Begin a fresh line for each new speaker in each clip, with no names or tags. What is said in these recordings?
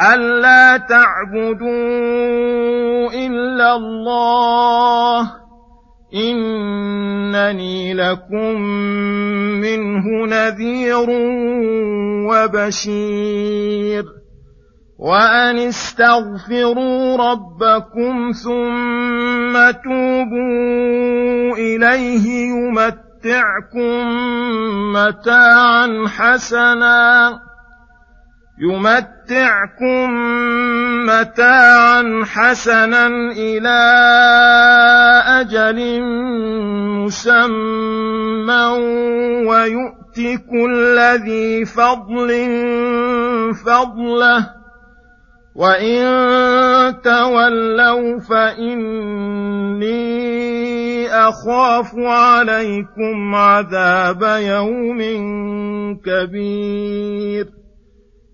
ألا تعبدوا إلا الله إنني لكم منه نذير وبشير وأن استغفروا ربكم ثم توبوا إليه يمتعكم متاعا حسنا يمتعكم متاعا حسنا إلى أجل مسمى ويؤت كل ذي فضل فضله وإن تولوا فإني أخاف عليكم عذاب يوم كبير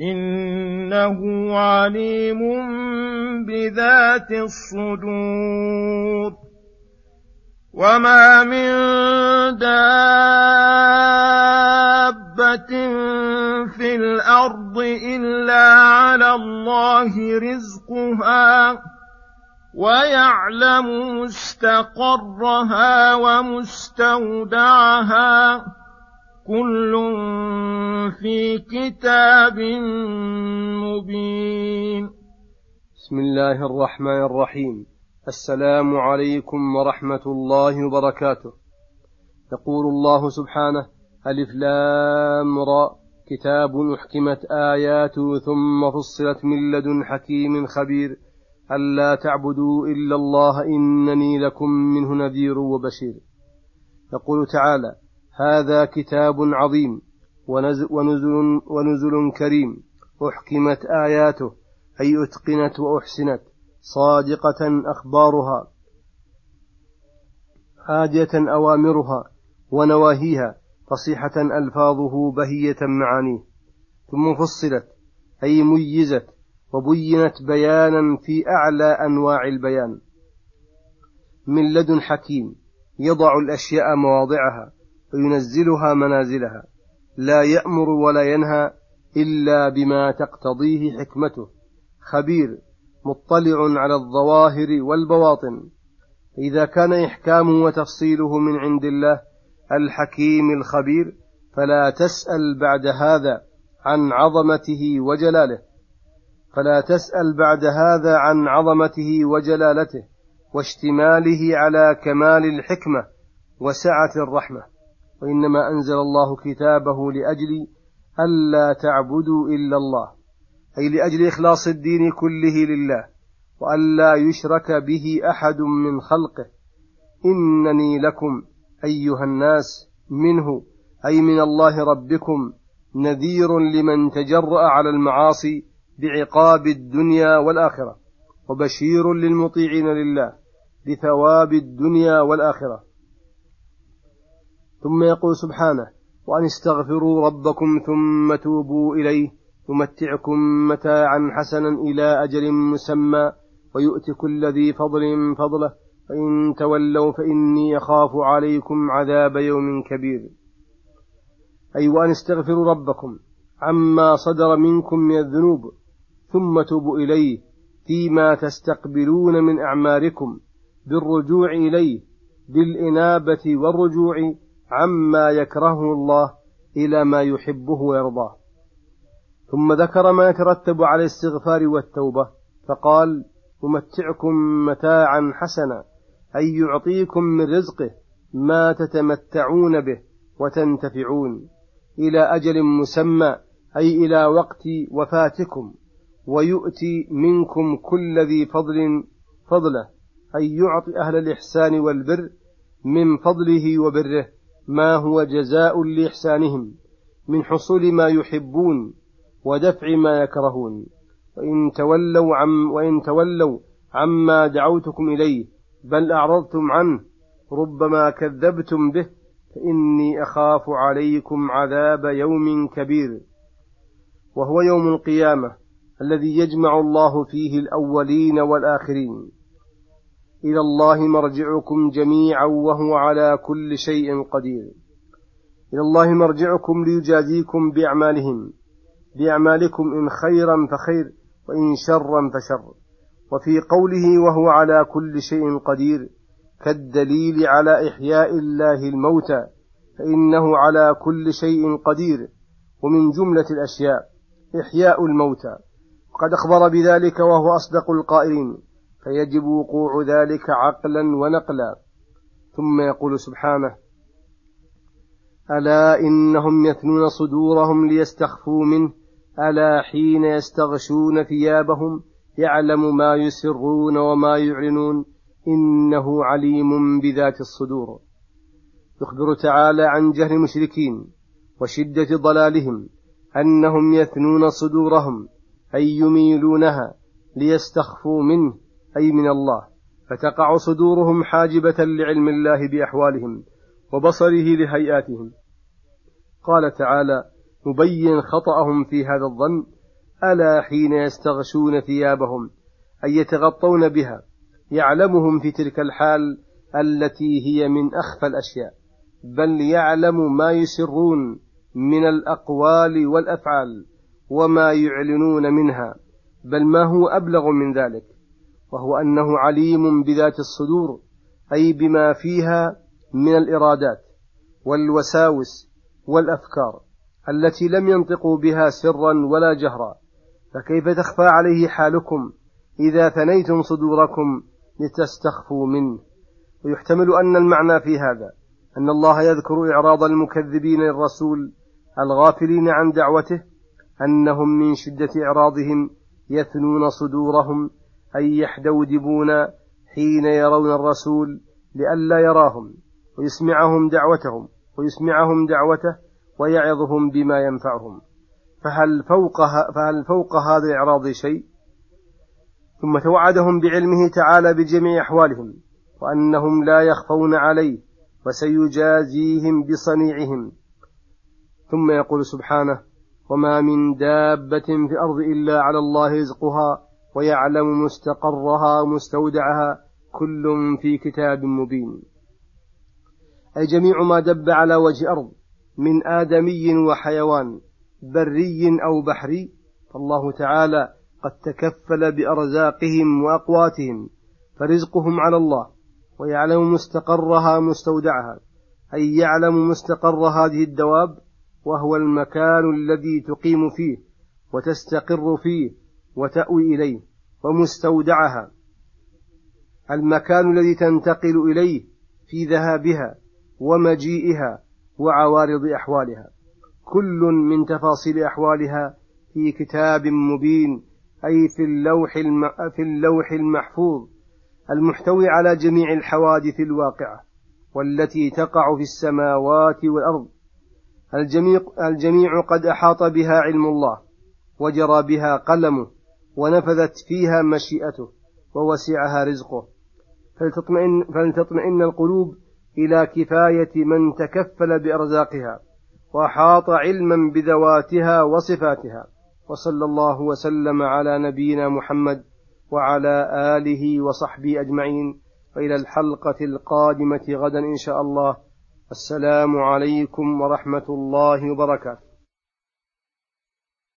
إنه عليم بذات الصدور. وما من دابة في الأرض إلا على الله رزقها ويعلم مستقرها ومستودعها. كل في كتاب مبين.
بسم الله الرحمن الرحيم. السلام عليكم ورحمة الله وبركاته. يقول الله سبحانه ألف لام را. كتاب أحكمت آياته ثم فصلت من لدن حكيم خبير. ألا تعبدوا إلا الله إنني لكم منه نذير وبشير. يقول تعالى هذا كتاب عظيم ونزل, ونزل كريم أحكمت آياته أي أتقنت وأحسنت صادقة أخبارها هادية أوامرها ونواهيها فصيحة ألفاظه بهية معانيه ثم فصلت أي ميزت وبينت بيانا في أعلى أنواع البيان. من لدن حكيم يضع الأشياء مواضعها وينزلها منازلها. لا يأمر ولا ينهى إلا بما تقتضيه حكمته. خبير مطلع على الظواهر والبواطن. إذا كان إحكامه وتفصيله من عند الله الحكيم الخبير فلا تسأل بعد هذا عن عظمته وجلاله. فلا تسأل بعد هذا عن عظمته وجلالته واشتماله على كمال الحكمة وسعة الرحمة. وإنما أنزل الله كتابه لأجل ألا تعبدوا إلا الله. أي لأجل إخلاص الدين كله لله وألا يشرك به أحد من خلقه. إنني لكم أيها الناس منه أي من الله ربكم نذير لمن تجرأ على المعاصي بعقاب الدنيا والآخرة وبشير للمطيعين لله بثواب الدنيا والآخرة. ثم يقول سبحانه وأن استغفروا ربكم ثم توبوا إليه يمتعكم متاعا حسنا إلى أجل مسمى ويؤتي كل ذي فضل فضله فإن تولوا فإني أخاف عليكم عذاب يوم كبير. أي وأن استغفروا ربكم عما صدر منكم من الذنوب ثم توبوا إليه فيما تستقبلون من أعماركم بالرجوع إليه بالإنابة والرجوع عما يكرهه الله إلى ما يحبه ويرضاه. ثم ذكر ما يترتب على الاستغفار والتوبة فقال أمتعكم متاعا حسنا أي يعطيكم من رزقه ما تتمتعون به وتنتفعون إلى أجل مسمى أي إلى وقت وفاتكم ويؤتي منكم كل ذي فضل فضله أي يعطي أهل الإحسان والبر من فضله وبره. ما هو جزاء لإحسانهم من حصول ما يحبون ودفع ما يكرهون. وإن تولوا عم وإن تولوا عما دعوتكم إليه بل أعرضتم عنه ربما كذبتم به فإني أخاف عليكم عذاب يوم كبير. وهو يوم القيامة الذي يجمع الله فيه الأولين والآخرين. إلى الله مرجعكم جميعا وهو على كل شيء قدير. إلى الله مرجعكم ليجازيكم بأعمالهم. بأعمالكم إن خيرا فخير وإن شرا فشر. وفي قوله وهو على كل شيء قدير كالدليل على إحياء الله الموتى فإنه على كل شيء قدير. ومن جملة الأشياء إحياء الموتى. وقد أخبر بذلك وهو أصدق القائلين. فيجب وقوع ذلك عقلا ونقلا. ثم يقول سبحانه ألا إنهم يثنون صدورهم ليستخفوا منه ألا حين يستغشون ثيابهم يعلم ما يسرون وما يعلنون إنه عليم بذات الصدور. يخبر تعالى عن جهل المشركين وشدة ضلالهم أنهم يثنون صدورهم أي يميلونها ليستخفوا منه. أي من الله فتقع صدورهم حاجبة لعلم الله بأحوالهم وبصره لهيئاتهم. قال تعالى مبين خطأهم في هذا الظن ألا حين يستغشون ثيابهم أي يتغطون بها يعلمهم في تلك الحال التي هي من أخفى الأشياء بل يعلم ما يسرون من الأقوال والأفعال وما يعلنون منها بل ما هو أبلغ من ذلك. وهو أنه عليم بذات الصدور أي بما فيها من الإرادات والوساوس والأفكار التي لم ينطقوا بها سرا ولا جهرا. فكيف تخفى عليه حالكم إذا ثنيتم صدوركم لتستخفوا منه؟ ويحتمل أن المعنى في هذا أن الله يذكر إعراض المكذبين للرسول الغافلين عن دعوته أنهم من شدة إعراضهم يثنون صدورهم أي يحدودبون حين يرون الرسول لئلا يراهم ويسمعهم دعوتهم ويسمعهم دعوته ويعظهم بما ينفعهم فهل فوق فهل فوق هذا الإعراض شيء؟ ثم توعدهم بعلمه تعالى بجميع أحوالهم وأنهم لا يخفون عليه وسيجازيهم بصنيعهم ثم يقول سبحانه وما من دابة في الأرض إلا على الله رزقها ويعلم مستقرها ومستودعها كل في كتاب مبين. أي جميع ما دب على وجه أرض من آدمي وحيوان بري أو بحري فالله تعالى قد تكفل بأرزاقهم وأقواتهم فرزقهم على الله ويعلم مستقرها مستودعها أي يعلم مستقر هذه الدواب وهو المكان الذي تقيم فيه وتستقر فيه وتأوي إليه. ومستودعها. المكان الذي تنتقل إليه في ذهابها ومجيئها وعوارض أحوالها. كل من تفاصيل أحوالها في كتاب مبين أي في اللوح, الم... في اللوح المحفوظ المحتوي على جميع الحوادث الواقعة والتي تقع في السماوات والأرض. الجميع, الجميع قد أحاط بها علم الله وجرى بها قلمه ونفذت فيها مشيئته ووسعها رزقه. فلتطمئن, فلتطمئن القلوب إلى كفاية من تكفل بأرزاقها وأحاط علما بذواتها وصفاتها. وصلى الله وسلم على نبينا محمد وعلى آله وصحبه أجمعين. وإلى الحلقة القادمة غدا إن شاء الله. السلام عليكم ورحمة الله وبركاته.